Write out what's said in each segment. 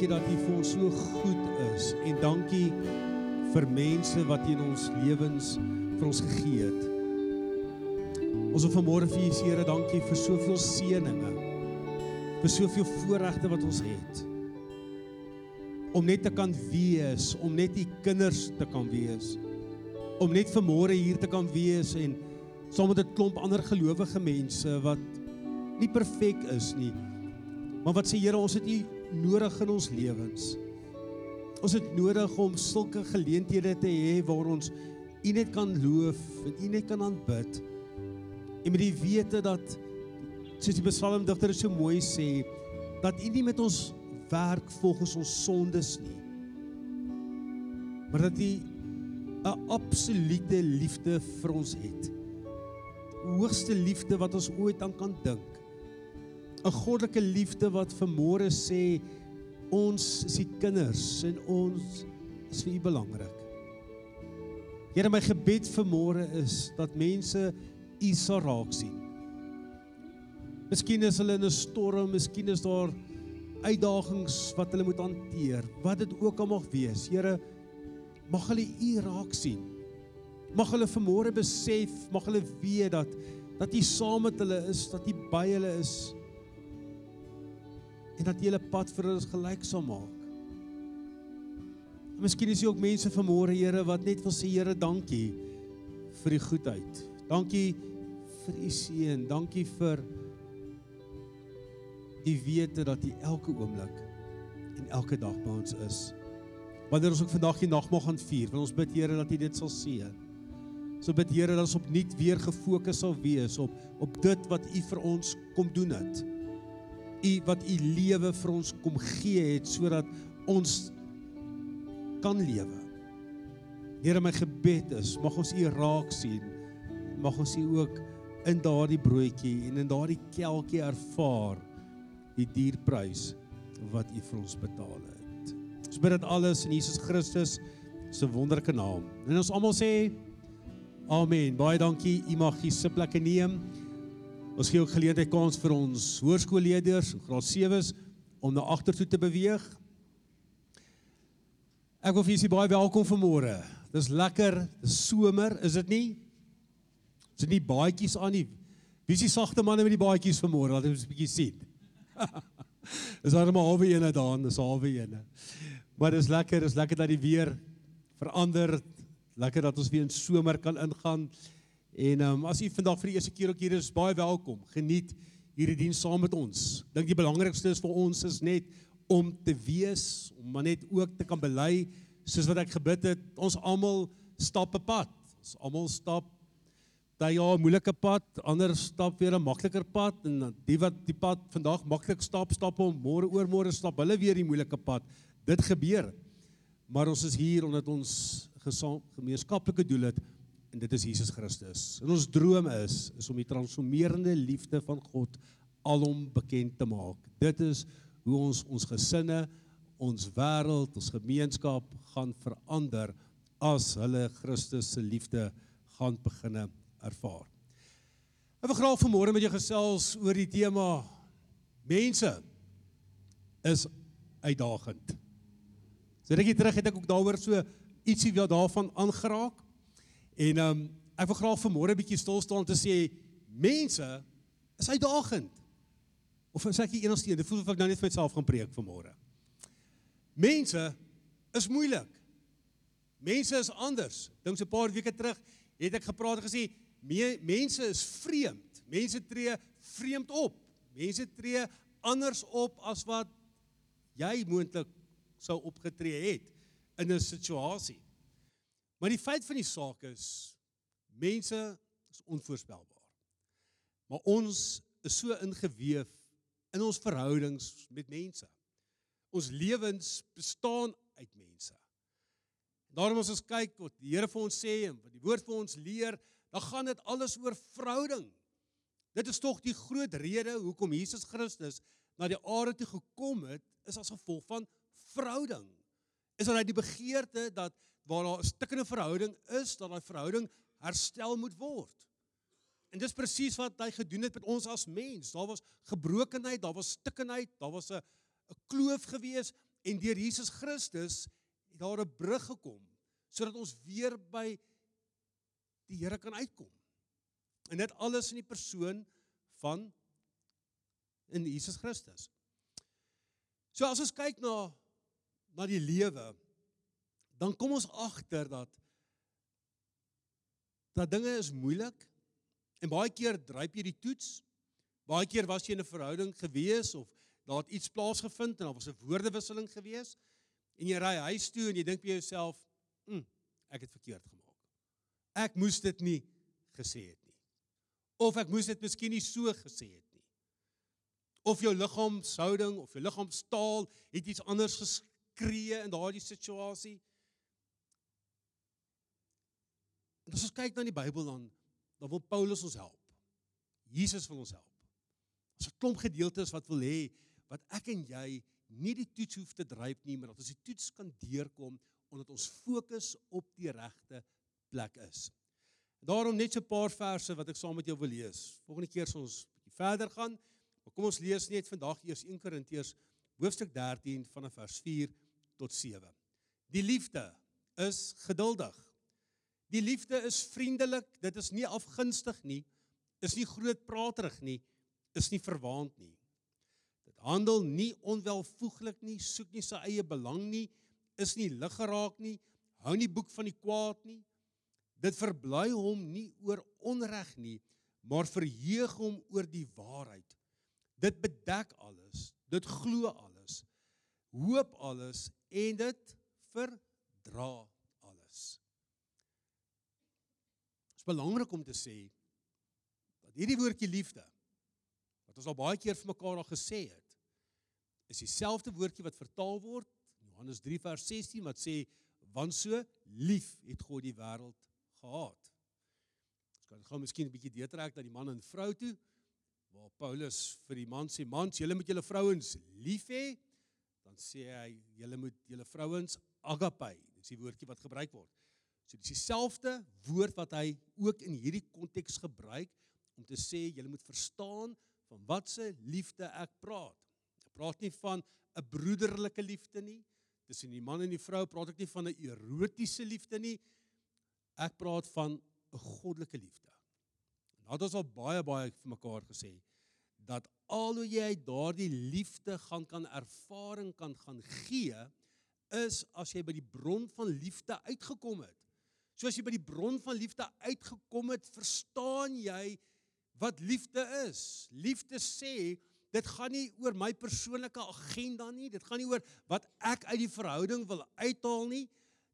dankie. Dat U vir ons so goed is en dankie vir mense wat in ons lewens vir ons gegee het. Ons wil vanmôre vir U sê Here, dankie vir soveel seëninge. Vir soveel voorregte wat ons het om net te kan wees, om net u kinders te kan wees. Om net vanmôre hier te kan wees en saam met 'n klomp ander gelowige mense wat nie perfek is nie. Maar wat sê Here, ons het u nodig in ons lewens. Ons het nodig om sulke geleenthede te hê waar ons u net kan loof en u net kan aanbid. En met die wete dat soos die psalmdigter so mooi sê, dat u nie met ons werk volgens ons sondes nie. Maar dat U 'n absolute liefde vir ons het. Hoogste liefde wat ons ooit aan kan dink. 'n Goddelike liefde wat vermore sê ons is U kinders en ons is vir U belangrik. Here my gebed vermore is dat mense U sal raak sien. Miskien is hulle in 'n storm, miskien is daar uitdagings wat hulle moet hanteer, wat dit ook al mag wees. Here, mag hulle U raak sien. Mag hulle vanmôre besef, mag hulle weet dat dat U saam met hulle is, dat U by hulle is. En dat U hulle pad vir hulle gelyk sal maak. En miskien is jy ook mense vanmôre, Here, wat net wil sê, Here, dankie vir die goedheid. Dankie vir U seën. Dankie vir die wete dat U elke oomblik en elke dag by ons is. Wanneer ons ook vandag die nagmaal gaan vier, wil ons bid Here dat U dit sal seën. So bid Here dat ons opnuut weer gefokus sal wees op op dit wat U vir ons kom doen het. U wat U lewe vir ons kom gee het sodat ons kan lewe. Here my gebed is mag ons U raak sien. Mag ons U ook in daardie broodjie en in daardie kelkie ervaar die dierprys wat U vir ons betaal het. Ons bid dit alles in Jesus Christus se wonderlike naam. En ons almal sê Amen. Baie dankie. U mag hier sitplekke neem. Ons gee ook geleentheid kans vir ons hoërskoolleerders, graad 7s om na agtertoe te beweeg. Ek wil vir julle baie welkom vanmôre. Dis lekker, dis somer, is dit nie? Is dit nie baadjies aan nie? Wie is die sagte manne met die baadjies vanmôre? Laat ons 'n bietjie sien. Dis daar maar halwe ene daan, dis halwe ene. Maar dis lekker, dis lekker dat die weer verander. Lekker dat ons weer in somer kan ingaan. En um, as u vandag vir die eerste keer ook hier is, baie welkom. Geniet hierdie diens saam met ons. Dink die belangrikste is vir ons is net om te wees, om maar net ook te kan bely soos wat ek gebid het. Ons almal stap 'n pad. Ons almal stap daai ja, 'n moeilike pad, ander stap weer 'n makliker pad en die wat die pad vandag maklik stap, stap hom môre oor môre stap hulle weer die moeilike pad. Dit gebeur. Maar ons is hier omdat ons gemeenskaplike doel het en dit is Jesus Christus. En ons droom is is om die transformerende liefde van God alom bekend te maak. Dit is hoe ons ons gesinne, ons wêreld, ons gemeenskap gaan verander as hulle Christus se liefde gaan beginne ervaar. Ek wil graag vanmôre met jou gesels oor die tema mense is uitdagend. So rukkie terug het ek ook daaroor so ietsie wel daarvan aangeraak. En ehm um, ek wil graag vanmôre 'n bietjie stil staan om te sê mense is uitdagend. Of sê ek die enigste een, dit voel of ek nou net vir myself gaan preek vanmôre. Mense is moeilik. Mense is anders. Dink so 'n paar weke terug het ek gepraat en gesê me, mense is vreemd. Mense tree vreemd op. Mense tree anders op as wat jy moontlik sou opgetree het in 'n situasie. Maar die feit van die saak is mense is onvoorspelbaar. Maar ons is so ingeweef in ons verhoudings met mense. Ons lewens bestaan uit mense. Daarom as ons kyk wat die Here vir ons sê en wat die woord vir ons leer, dan gaan dit alles oor verhouding. Dit is tog die groot rede hoekom Jesus Christus na die aarde toe gekom het, is as gevolg van verhouding. is dat hy die begeerte dat waar daar 'n stikkende verhouding is, dat daai verhouding herstel moet word. En dis presies wat hy gedoen het met ons as mens. Daar was gebrokenheid, daar was stikkenheid, daar was 'n 'n kloof gewees en deur Jesus Christus het daar 'n brug gekom sodat ons weer by die Here kan uitkom. En dit alles in die persoon van in Jesus Christus. So as ons kyk na na die lewe, dan kom ons agter dat dat dinge is moeilik en baie keer dryp jy die toets. Baie keer was jy in 'n verhouding gewees of daar het iets plaasgevind en daar was 'n woordewisseling gewees en jy ry huis toe en jy dink by jouself, "Hm, ek het verkeerd gemaak. Ek moes dit nie gesê het nie. Of ek moes dit miskien nie so gesê het nie. Of jou liggaamshouding of jou liggaamstaal het iets anders geskree in daardie situasie." En as ons kyk na die Bybel dan dan wil Paulus ons help. Jesus wil ons help. Ons het 'n klomp gedeeltes wat wil hê wat ek en jy nie die toets hoef te dryp nie, maar dat ons die toets kan deurkom omdat ons fokus op die regte plek is. Daarom net so 'n paar verse wat ek saam met jou wil lees. Volgende keer sal ons bietjie verder gaan. Maar kom ons lees net vandag eers 1 Korintiërs hoofstuk 13 vanaf vers 4 tot 7. Die liefde is geduldig. Die liefde is vriendelik, dit is nie afgunstig nie, is nie grootpraterig nie, is nie verwaand nie. Dit handel nie onwelvoeglik nie, soek nie sy eie belang nie, is nie lig geraak nie, hou nie boek van die kwaad nie. Dit verbly hom nie oor onreg nie, maar verheug hom oor die waarheid. Dit bedek alles, dit glo alles, hoop alles en dit verdra alles is belangrik om te sê dat hierdie woordjie liefde wat ons al baie keer vir mekaar al gesê het is dieselfde woordjie wat vertaal word in Johannes 3 vers 16 wat sê want so lief het God die wêreld gehaat. Ons kan gou miskien 'n bietjie deurtrek dat die man en vrou toe waar Paulus vir die man sê mans julle moet julle vrouens lief hê dan sê hy julle moet julle vrouens agape dis die woordjie wat gebruik word So dis dieselfde woord wat hy ook in hierdie konteks gebruik om te sê jy moet verstaan van watse liefde ek praat. Ek praat nie van 'n broederlike liefde nie. Tussen die man en die vrou praat ek nie van 'n erotiese liefde nie. Ek praat van 'n goddelike liefde. En dit is al baie baie vir mekaar gesê dat al hoe jy daardie liefde gaan kan ervaring kan gaan gee is as jy by die bron van liefde uitgekom het. So as jy by die bron van liefde uitgekom het, verstaan jy wat liefde is. Liefde sê dit gaan nie oor my persoonlike agenda nie, dit gaan nie oor wat ek uit die verhouding wil uithaal nie.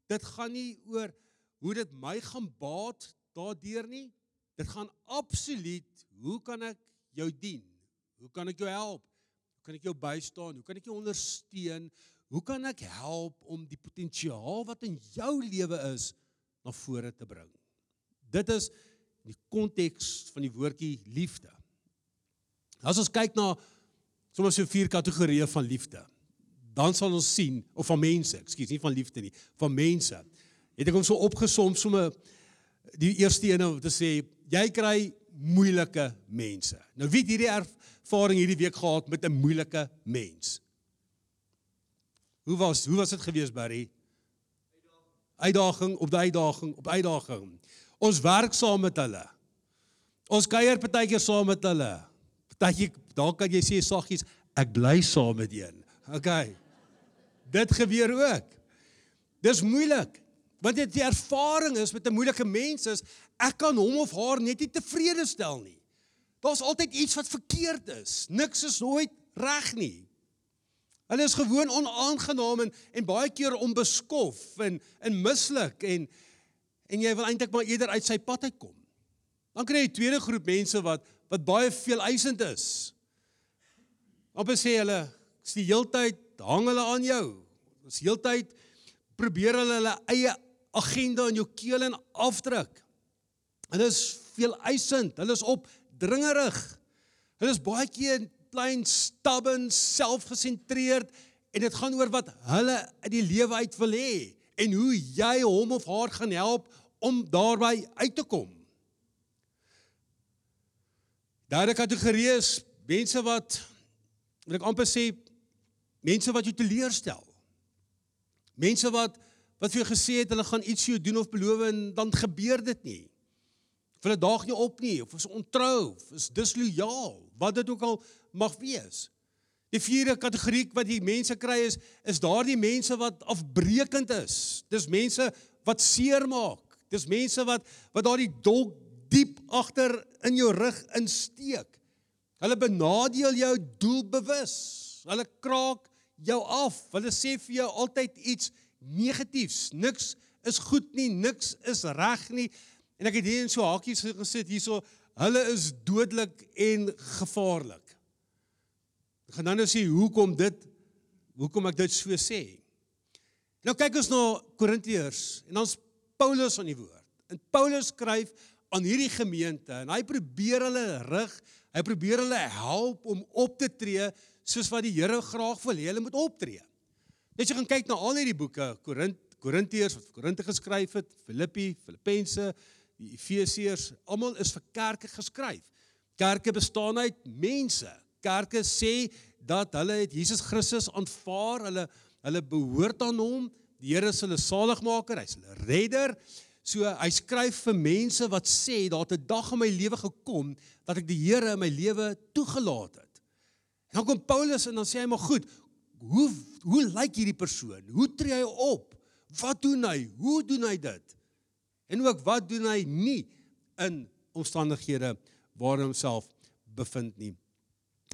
Dit gaan nie oor hoe dit my gaan baat daardeur nie. Dit gaan absoluut hoe kan ek jou dien? Hoe kan ek jou help? Hoe kan ek jou bystaan? Hoe kan ek jou ondersteun? Hoe kan ek help om die potensiaal wat in jou lewe is na vore te bring. Dit is die konteks van die woordjie liefde. As ons kyk na sommer so vier kategorieë van liefde, dan sal ons sien of van mense, ekskuus, nie van liefde nie, van mense. Het ek hom so opgesom sommer die eerste een om te sê jy kry moeilike mense. Nou wie het hierdie ervaring hierdie week gehad met 'n moeilike mens? Hoe was hoe was dit gewees Barry? Uitdaging op uitdaging op uitdaging. Ons werk saam met hulle. Ons kuier partykeer saam met hulle. Partykeer daar kan jy sê saggies, ek bly saam met een. OK. Dit gebeur ook. Dis moeilik. Want dit die ervaring is met 'n moeilike mens is ek kan hom of haar net nie tevrede stel nie. Daar's altyd iets wat verkeerd is. Niks is nooit reg nie. Hulle is gewoon onaangenaam en, en baie keer onbeskof en en mislik en en jy wil eintlik maar eerder uit sy pad uitkom. Dan kry jy 'n tweede groep mense wat wat baie veel eisend is. Op sê hulle, is die heeltyd hang hulle aan jou. Is heeltyd probeer hulle hulle eie agenda in jou keel en afdruk. Hulle is veel eisend, hulle is opdringerig. Hulle is baie keer plain stubborn, selfgesentreerd en dit gaan oor wat hulle in die lewe uit wil hê en hoe jy hom of haar gaan help om daarby uit te kom. Derde kategorie is mense wat wil ek amper sê mense wat jou teleurstel. Mense wat wat vir jou gesê het hulle gaan iets vir jou doen of beloof en dan gebeur dit nie. Hulle daag nie op nie of is ontrou of is dislojaal, wat dit ook al mag wees. Die vierde kategorie wat die mense kry is is daardie mense wat afbreekend is. Dis mense wat seermaak. Dis mense wat wat daardie dolk diep agter in jou rug insteek. Hulle benadeel jou doelbewus. Hulle kraak jou af. Hulle sê vir jou altyd iets negatiefs. Niks is goed nie, niks is reg nie. En ek het hier in so hakies gesit hierso, hulle is dodelik en gevaarlik. Ek gaan nou nou sê hoekom dit hoekom ek dit so sê. Nou kyk ons na Korintiërs en ons Paulus aan die woord. En Paulus skryf aan hierdie gemeente en hy probeer hulle rig, hy probeer hulle help om op te tree soos wat die Here graag wil hê hulle moet optree. Net jy gaan kyk na al hierdie boeke, Korint Korintiërs wat Korinte geskryf het, Filippi, Filippense, die Efesiërs, almal is vir kerke geskryf. Kerke bestaan uit mense. Kerke sê dat hulle het Jesus Christus aanvaar, hulle hulle behoort aan hom. Die Here is hulle saligmaker, hy's hulle redder. So hy skryf vir mense wat sê daar 'n dag in my lewe gekom dat ek die Here in my lewe toegelaat het. En dan kom Paulus en dan sê hy maar goed, hoe hoe lyk hierdie persoon? Hoe tree hy op? Wat doen hy? Hoe doen hy dit? En ook wat doen hy nie in omstandighede waar hy homself bevind nie.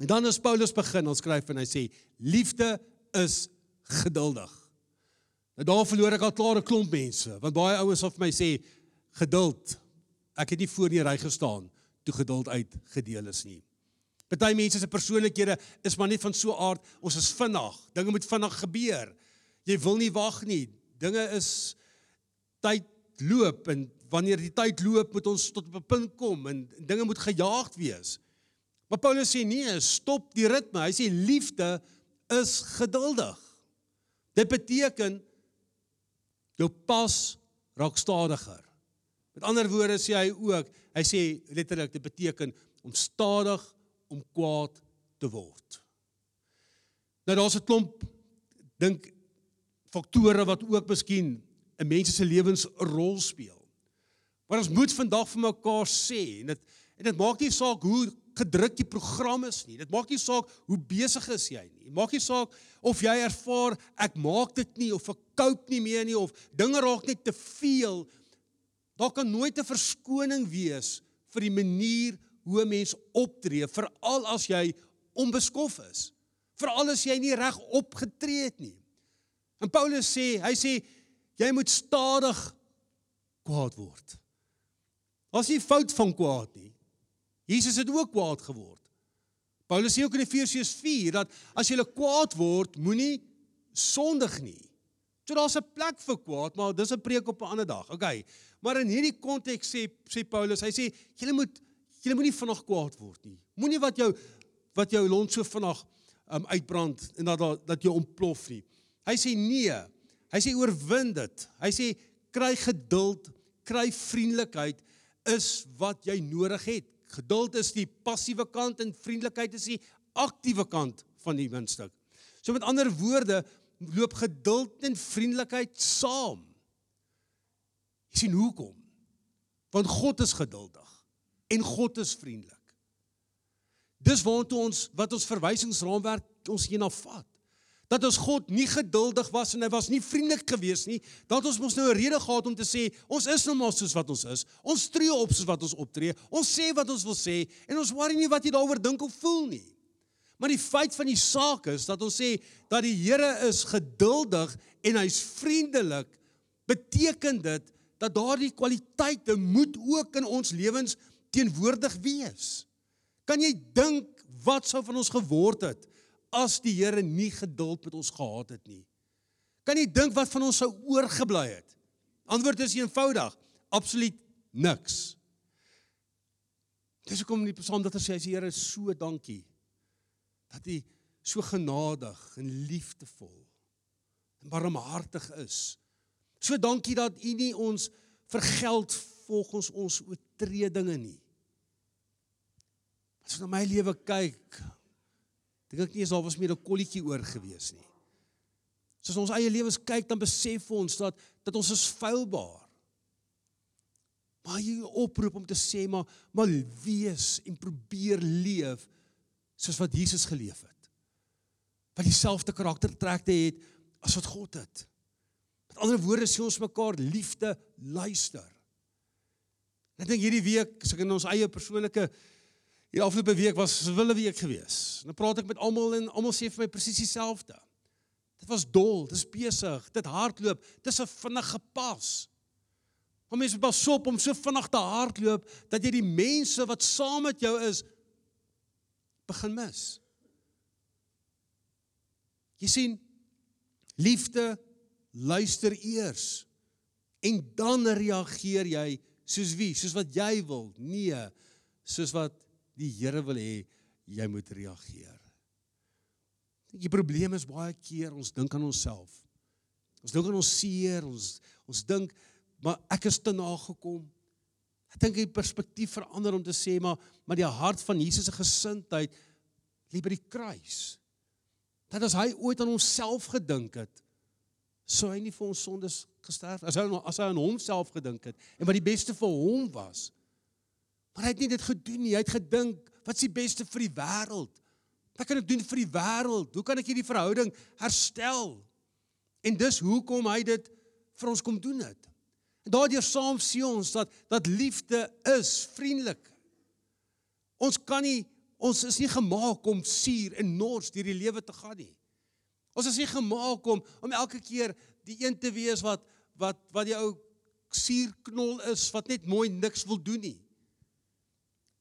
En dan as Paulus begin, ons skryf en hy sê liefde is geduldig. Nou daar verloor ek al klaar 'n klomp mense, want baie ouens sal vir my sê geduld. Ek het nie voor die ry gestaan toe geduld uitgedeel is nie. Party mense se persoonlikhede is maar net van so aard, ons is vinnig. Dinge moet vinnig gebeur. Jy wil nie wag nie. Dinge is tyd loop en wanneer die tyd loop moet ons tot op 'n punt kom en dinge moet gejaagd wees. Maar Paulus sê nee, stop die ritme. Hy sê liefde is geduldig. Dit beteken jou pas raak stadiger. Met ander woorde sê hy ook, hy sê letterlik dit beteken om stadig om kwaad te word. Nou daar's 'n klomp dink faktore wat ook miskien in mense se lewens 'n rol speel. Maar ons moet vandag vir mekaar sê en dit en dit maak nie saak hoe gedruk die program is nie. Dit maak nie saak hoe besig is jy nie. Dit maak nie saak of jy ervaar ek maak dit nie of ek cope nie meer nie of dinge raak net te veel. Daar kan nooit 'n verskoning wees vir die manier hoe 'n mens optree, veral as jy onbeskof is. Veral as jy nie reg opgetree het nie. En Paulus sê, hy sê jy moet stadig kwaad word. As jy fout van kwaad nie. Jesus het ook kwaad geword. Paulus sê ook in Efesiërs 4 dat as jy kwaad word, moenie sondig nie. So daar's 'n plek vir kwaad, maar dis 'n preek op 'n ander dag. Okay. Maar in hierdie konteks sê sê Paulus, hy sê jy moet jy moenie vinnig kwaad word nie. Moenie wat jou wat jou lont so vinnig um, uitbrand en dat dat jy ontplof nie. Hy sê nee. Hy sê oorwin dit. Hy sê kry geduld, kry vriendelikheid is wat jy nodig het. Geduld is die passiewe kant en vriendelikheid is die aktiewe kant van die muntstuk. So met ander woorde, loop geduld en vriendelikheid saam. Jy sien hoekom? Want God is geduldig en God is vriendelik. Dis waartoe ons wat ons verwysingsraamwerk ons hierna vat dat ons God nie geduldig was en hy was nie vriendelik gewees nie, dat ons mos nou 'n rede gehad om te sê ons is nou maar soos wat ons is. Ons tree op soos wat ons optree. Ons sê wat ons wil sê en ons worry nie wat jy daaroor dink of voel nie. Maar die feit van die saak is dat ons sê dat die Here is geduldig en hy's vriendelik, beteken dit dat daardie kwaliteite moet ook in ons lewens teenwoordig wees. Kan jy dink wat sou van ons geword het as die Here nie geduld met ons gehad het nie. Kan jy dink wat van ons sou oorgebly het? Antwoord is eenvoudig, absoluut niks. Dis hoekom die Psalm dat hy sê, "Here, so dankie dat U so genadig en liefdevol en barmhartig is. So dankie dat U nie ons vergeld volgens ons oortredinge nie. As ek na my lewe kyk, dink ek nie eens daar was meer 'n kolletjie oor gewees nie. As ons eie lewens kyk, dan besef ons dat dat ons is feilbaar. Maar jy oproep om te sê maar maar wees en probeer leef soos wat Jesus geleef het. Wat dieselfde karaktertrekte het as wat God het. Met ander woorde sê ons mekaar liefde luister. Ek dink hierdie week, as ek in ons eie persoonlike hier afgelope week was 'n wille week gewees. Dan praat ek met almal en almal sê vir my presies dieselfde. Dit was dol, dit is besig, dit hardloop, dit is 'n vinnige pas. Om mense pas op om so vinnig te hardloop dat jy die mense wat saam met jou is begin mis. Jy sien liefde luister eers en dan reageer jy soos wie? Soos wat jy wil. Nee, soos wat die Here wil hê jy moet reageer. Die probleem is baie keer ons dink aan onsself. Ons dink aan ons seer, ons ons dink maar ek is te nagekom. Ek dink die perspektief verander om te sê maar maar die hart van Jesus se gesindheid lê by die kruis. Dat as hy ooit aan homself gedink het, sou hy nie vir ons sondes gesterf as hy as hy aan homself gedink het en wat die beste vir hom was. Maar hy het nie dit gedoen nie. Hy het gedink, wat is die beste vir die wêreld? Wat kan ek doen vir die wêreld? Hoe kan ek hierdie verhouding herstel? En dis hoekom hy dit vir ons kom doen het. En daardeur saam sien ons dat dat liefde is vriendelik. Ons kan nie ons is nie gemaak om suur en nors deur die lewe te gaan nie. Ons is nie gemaak om om elke keer die een te wees wat wat wat die ou suurknol is wat net mooi niks wil doen nie.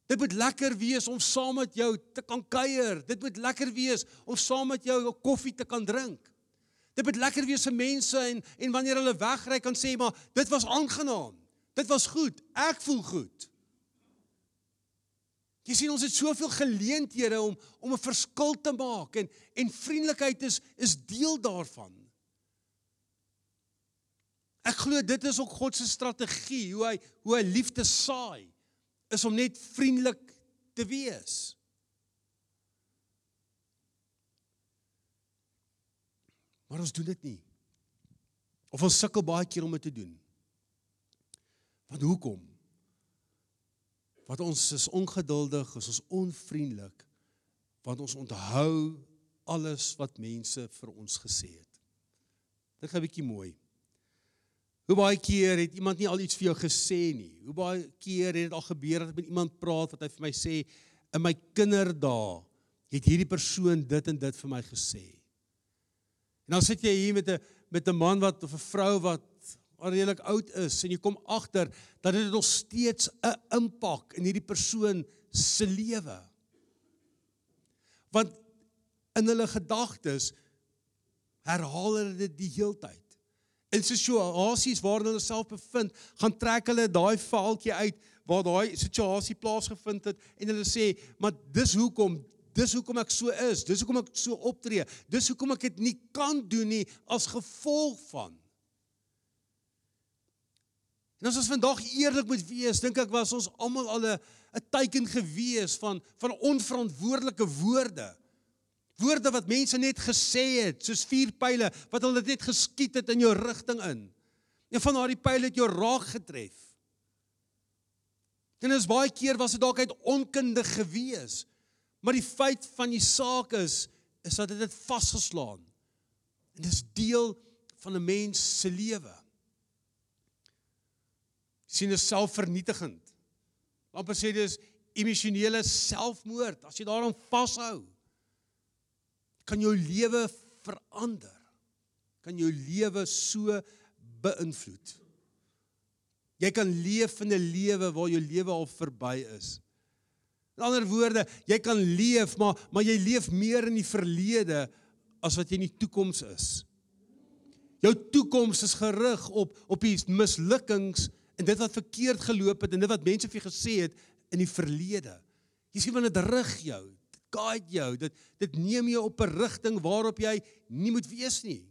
Dit moet lekker wees om saam met jou te kan kuier. Dit moet lekker wees om saam met jou 'n koffie te kan drink. Dit moet lekker wees vir mense en en wanneer hulle wegry kan sê maar dit was aangenaam. Dit was goed. Ek voel goed. Jy sien ons het soveel geleenthede om om 'n verskil te maak en en vriendelikheid is is deel daarvan. Ek glo dit is ook God se strategie hoe hy hoe hy liefde saai is om net vriendelik te wees. Maar ons doen dit nie. Of ons sukkel baie keer om dit te doen. Want hoekom? wat ons is ongeduldig, is ons onvriendelik want ons onthou alles wat mense vir ons gesê het. Dit gaan 'n bietjie mooi. Hoe baie keer het iemand nie al iets vir jou gesê nie? Hoe baie keer het dit al gebeur dat ek met iemand praat wat hy vir my sê in my kinderdae het hierdie persoon dit en dit vir my gesê. En dan sit jy hier met 'n met 'n man wat of 'n vrou wat redelik oud is en jy kom agter dat dit nog steeds 'n impak in hierdie persoon se lewe. Want in hulle gedagtes herhaal hulle dit die heeltyd. In situasies waarin hulle self bevind, gaan trek hulle daai vaaltjie uit waar daai situasie plaasgevind het en hulle sê, "Maar dis hoekom Dis hoekom ek so is. Dis hoekom ek so optree. Dis hoekom ek dit nie kan doen nie as gevolg van En as ons vandag eerlik moet wees, dink ek was ons almal al 'n 'n teiken gewees van van onverantwoordelike woorde. Woorde wat mense net gesê het, soos vier pile wat hulle net geskiet het in jou rigting in. En van daardie pile het jou raak getref. En is baie keer was dit dalk uit onkunde gewees. Maar die feit van die saak is is dat dit het vasgeslaan. En dis deel van 'n mens se lewe sien is selfvernietigend. Amper sê dis emosionele selfmoord. As jy daaraan vashou, kan jou lewe verander. Kan jou lewe so beïnvloed. Jy kan leef in 'n lewe waar jou lewe al verby is. In ander woorde, jy kan leef, maar maar jy leef meer in die verlede as wat jy in die toekoms is. Jou toekoms is gerig op op die mislukkings en dit wat verkeerd geloop het en dit wat mense vir jou gesê het in die verlede. Jy sien wanneer dit rig jou, guide jou. Dit dit neem jou op 'n rigting waarop jy nie moet wees nie.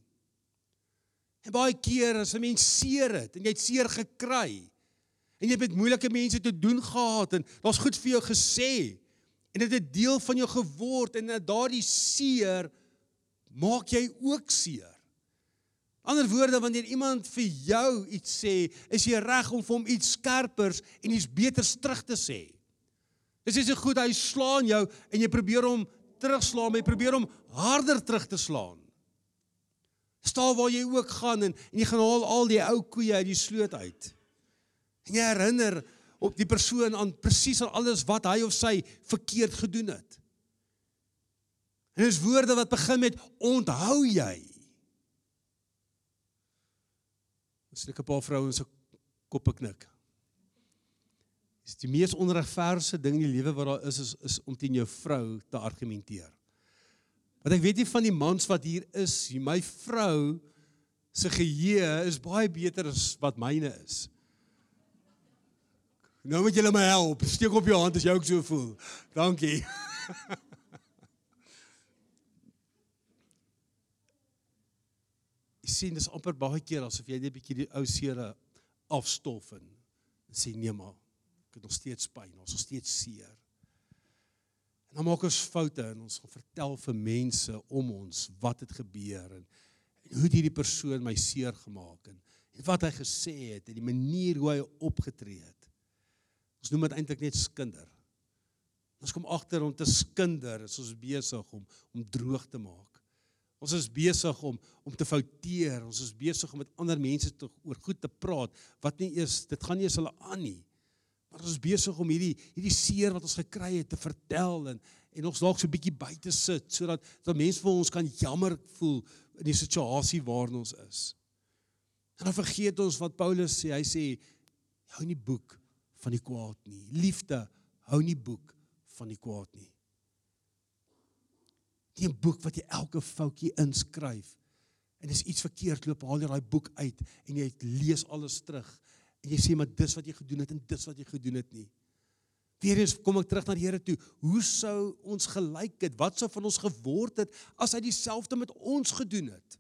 En baie keer as 'n mens seer het en jy het seer gekry en jy het met moeilike mense te doen gehad en daar's goed vir jou gesê en dit het 'n deel van jou geword en daardie seer maak jy ook seer. Ander woorde wanneer iemand vir jou iets sê, is jy reg om vir hom iets skerpers en iets beters terug te sê. Dis is so goed hy slaan jou en jy probeer hom terugslaan, jy probeer hom harder terug te slaan. Staan waar jy ook gaan en, en jy gaan haal al die ou koeie uit die sloot uit. En jy herinner op die persoon aan presies aan alles wat hy of sy verkeerd gedoen het. En dis woorde wat begin met onthou jy. As ek 'n paar vrouens se koppe knik. Dis die mees onregverdige ding in die lewe wat daar is, is is om teen jou vrou te argumenteer. Want ek weet nie van die mans wat hier is, my vrou se geheue is baie beter as wat myne is. Nou moet julle my help. Steek op jou hand as jy ook so voel. Dankie. Jy sien dis amper baie keer asof jy net 'n bietjie die ou seere afstof en sê nee maar ek het nog steeds pyn, ons is steeds seer. En dan maak ons foute en ons gaan vertel vir mense om ons wat het gebeur en, en hoe hierdie persoon my seer gemaak en, en wat hy gesê het en die manier hoe hy opgetree het. Ons noem dit eintlik net skinder. Ons kom agter om te skinder, is ons besig om om droog te maak. Ons is besig om om te fouteer. Ons is besig om met ander mense te oor goed te praat wat nie eers dit gaan nie eens hulle aan nie. Maar ons is besig om hierdie hierdie seer wat ons gekry het te vertel en en ons dalk so 'n bietjie buite sit sodat dat mense vir ons kan jammer voel in die situasie waarin ons is. En dan vergeet ons wat Paulus sê. Hy sê hou nie boek van die kwaad nie. Liefde hou nie boek van die kwaad nie. Nie 'n boek wat jy elke foutjie inskryf. En as iets verkeerd loop, haal jy daai boek uit en jy lees alles terug. En jy sê maar dis wat jy gedoen het en dis wat jy gedoen het nie. Weereens kom ek terug na die Here toe. Hoe sou ons gelyk het? Wat sou van ons geword het as hy dieselfde met ons gedoen het?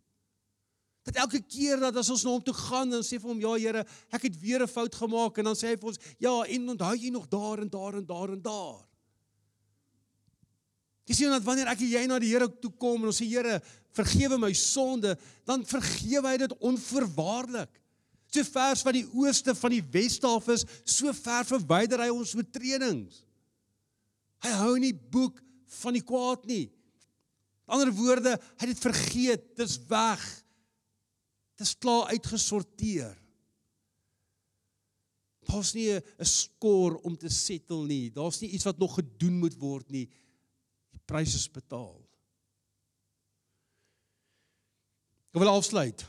Dat elke keer dat as ons na hom toe gaan en sê vir hom ja Here, ek het weer 'n fout gemaak en dan sê hy vir ons ja, en onthou jy nog daar en daar en daar en daar. Jy sien dat wanneer ek en jy na die Here toe kom en ons sê Here, vergewe my sonde, dan vergewe hy dit onvoorwaardelik. So vers van die ooste van die weste af is, so ver verwyder hy ons oortredings. Hy hou nie boek van die kwaad nie. Met ander woorde, hy het dit vergeet, dis weg. Dis klaar uitgesorteer. Daar's nie 'n skoor om te settle nie. Daar's nie iets wat nog gedoen moet word nie prys is betaal. Ek wil afsluit.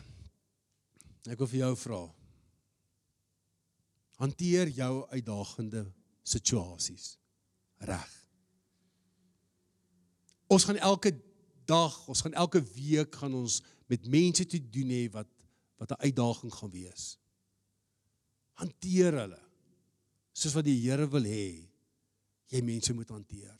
Ek wil vir jou vra. Hanteer jou uitdagende situasies reg. Ons gaan elke dag, ons gaan elke week gaan ons met mense te doen hê wat wat 'n uitdaging gaan wees. Hanteer hulle soos wat die Here wil hê jy mense moet hanteer.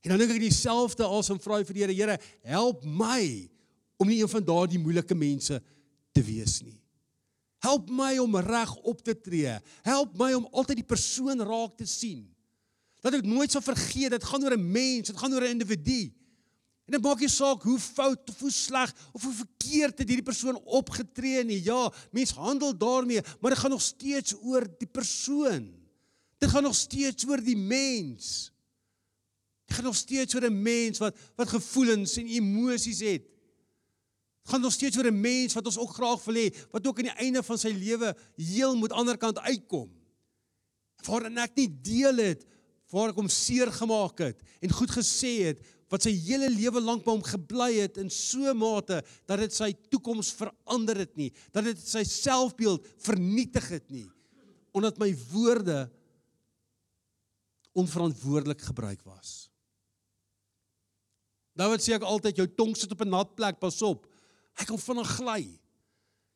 En dan dink ek dieselfde asem vra vir die Here, Here, help my om nie een van daardie moeilike mense te wees nie. Help my om reg op te tree. Help my om altyd die persoon raak te sien. Dat ek nooit sal vergeet dit gaan oor 'n mens, dit gaan oor 'n individu. En dit maak nie saak hoe fout of hoe sleg of hoe verkeerd het hierdie persoon opgetree nie. Ja, mens handel daarmee, maar dit gaan nog steeds oor die persoon. Dit gaan nog steeds oor die mens. Dit gaan nog steeds oor 'n mens wat wat gevoelens en emosies het. Dit gaan nog steeds oor 'n mens wat ons ook graag wil hê wat ook aan die einde van sy lewe heel moet ander kant uitkom. Waarin ek nie deel het waar ek hom seer gemaak het en goed gesê het wat sy hele lewe lank by hom gebly het in so 'n mate dat dit sy toekoms verander het nie, dat dit sy selfbeeld vernietig het nie omdat my woorde onverantwoordelik gebruik was. Nou wat sê ek altyd jou tong sit op 'n nat plek, pas op. Hy kan vinnig gly.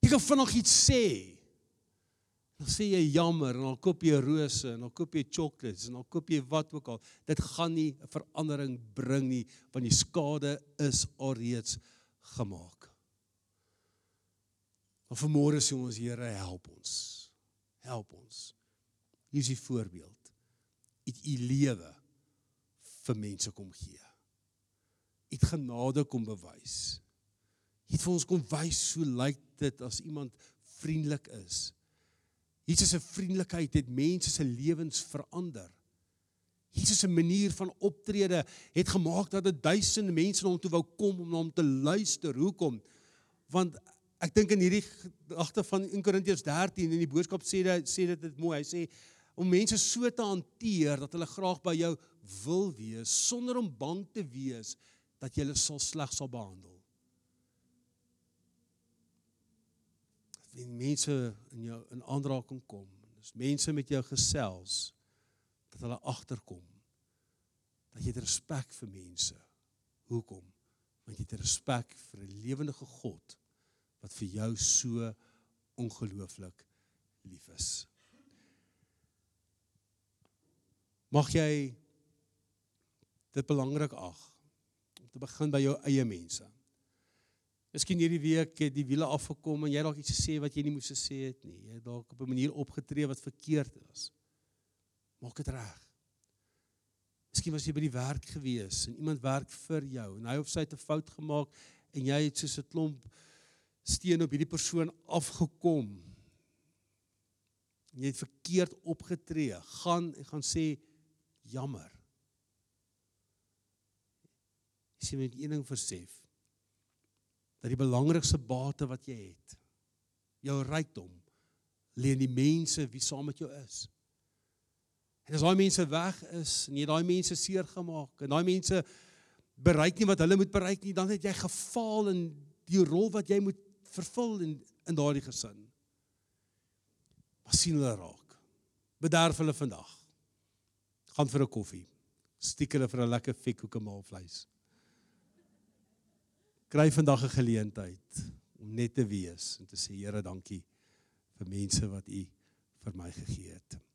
Jy kan vinnig iets sê. Dan sê jy jammer en dan koop jy rose en dan koop jy chocolates en dan koop jy wat ook al. Dit gaan nie 'n verandering bring nie want die skade is alreeds gemaak. Maar vanmôre sê ons Here help ons. Help ons. Hier is die voorbeeld. Het u lewe vir mense kom gee. Het genade kom bewys. Het vir ons kom wys hoe lyk dit as iemand vriendelik is Jesus se vriendelikheid het mense se lewens verander. Jesus se manier van optrede het gemaak dat dit duisende mense na hom toe wou kom om na hom te luister. Hoekom? Want ek dink in hierdie gedagte van 1 Korintiërs 13 in die boodskap sê dit sê dit dit mooi. Hy sê om mense so te hanteer dat hulle graag by jou wil wees sonder om bang te wees dat jy hulle sal sleg sal behandel. En mense in jou in aanraking kom. Dis mense met jou gesels dat hulle agterkom dat jy respek vir mense. Hoekom? Want jy het respek vir 'n lewende God wat vir jou so ongelooflik lief is. Mag jy dit belangrik ag om te begin by jou eie mense. Miskien hierdie week het die wiele afgekom en jy dalk iets gesê wat jy nie moes gesê het nie. Jy het dalk op 'n manier opgetree wat verkeerd was. Maak dit reg. Miskien was jy by die werk gewees en iemand werk vir jou en hy of sy het 'n fout gemaak en jy het soos 'n klomp steen op hierdie persoon afgekom. Jy het verkeerd opgetree. Gaan en gaan sê jammer. Jy sê met een ding versef dat die belangrikste bate wat jy het, jou rykdom, lê in die mense wie saam met jou is. En as daai mense weg is en jy daai mense seer gemaak en daai mense bereik nie wat hulle moet bereik nie, dan het jy gefaal in die rol wat jy moet vervul in in daardie gesin. Maar sien hulle raak. Bederf hulle vandag. Gaan vir 'n koffie. Stiek hulle vir 'n lekker fikkoek en maalvleis kry vandag 'n geleentheid om net te wees en te sê Here dankie vir mense wat u vir my gegee het.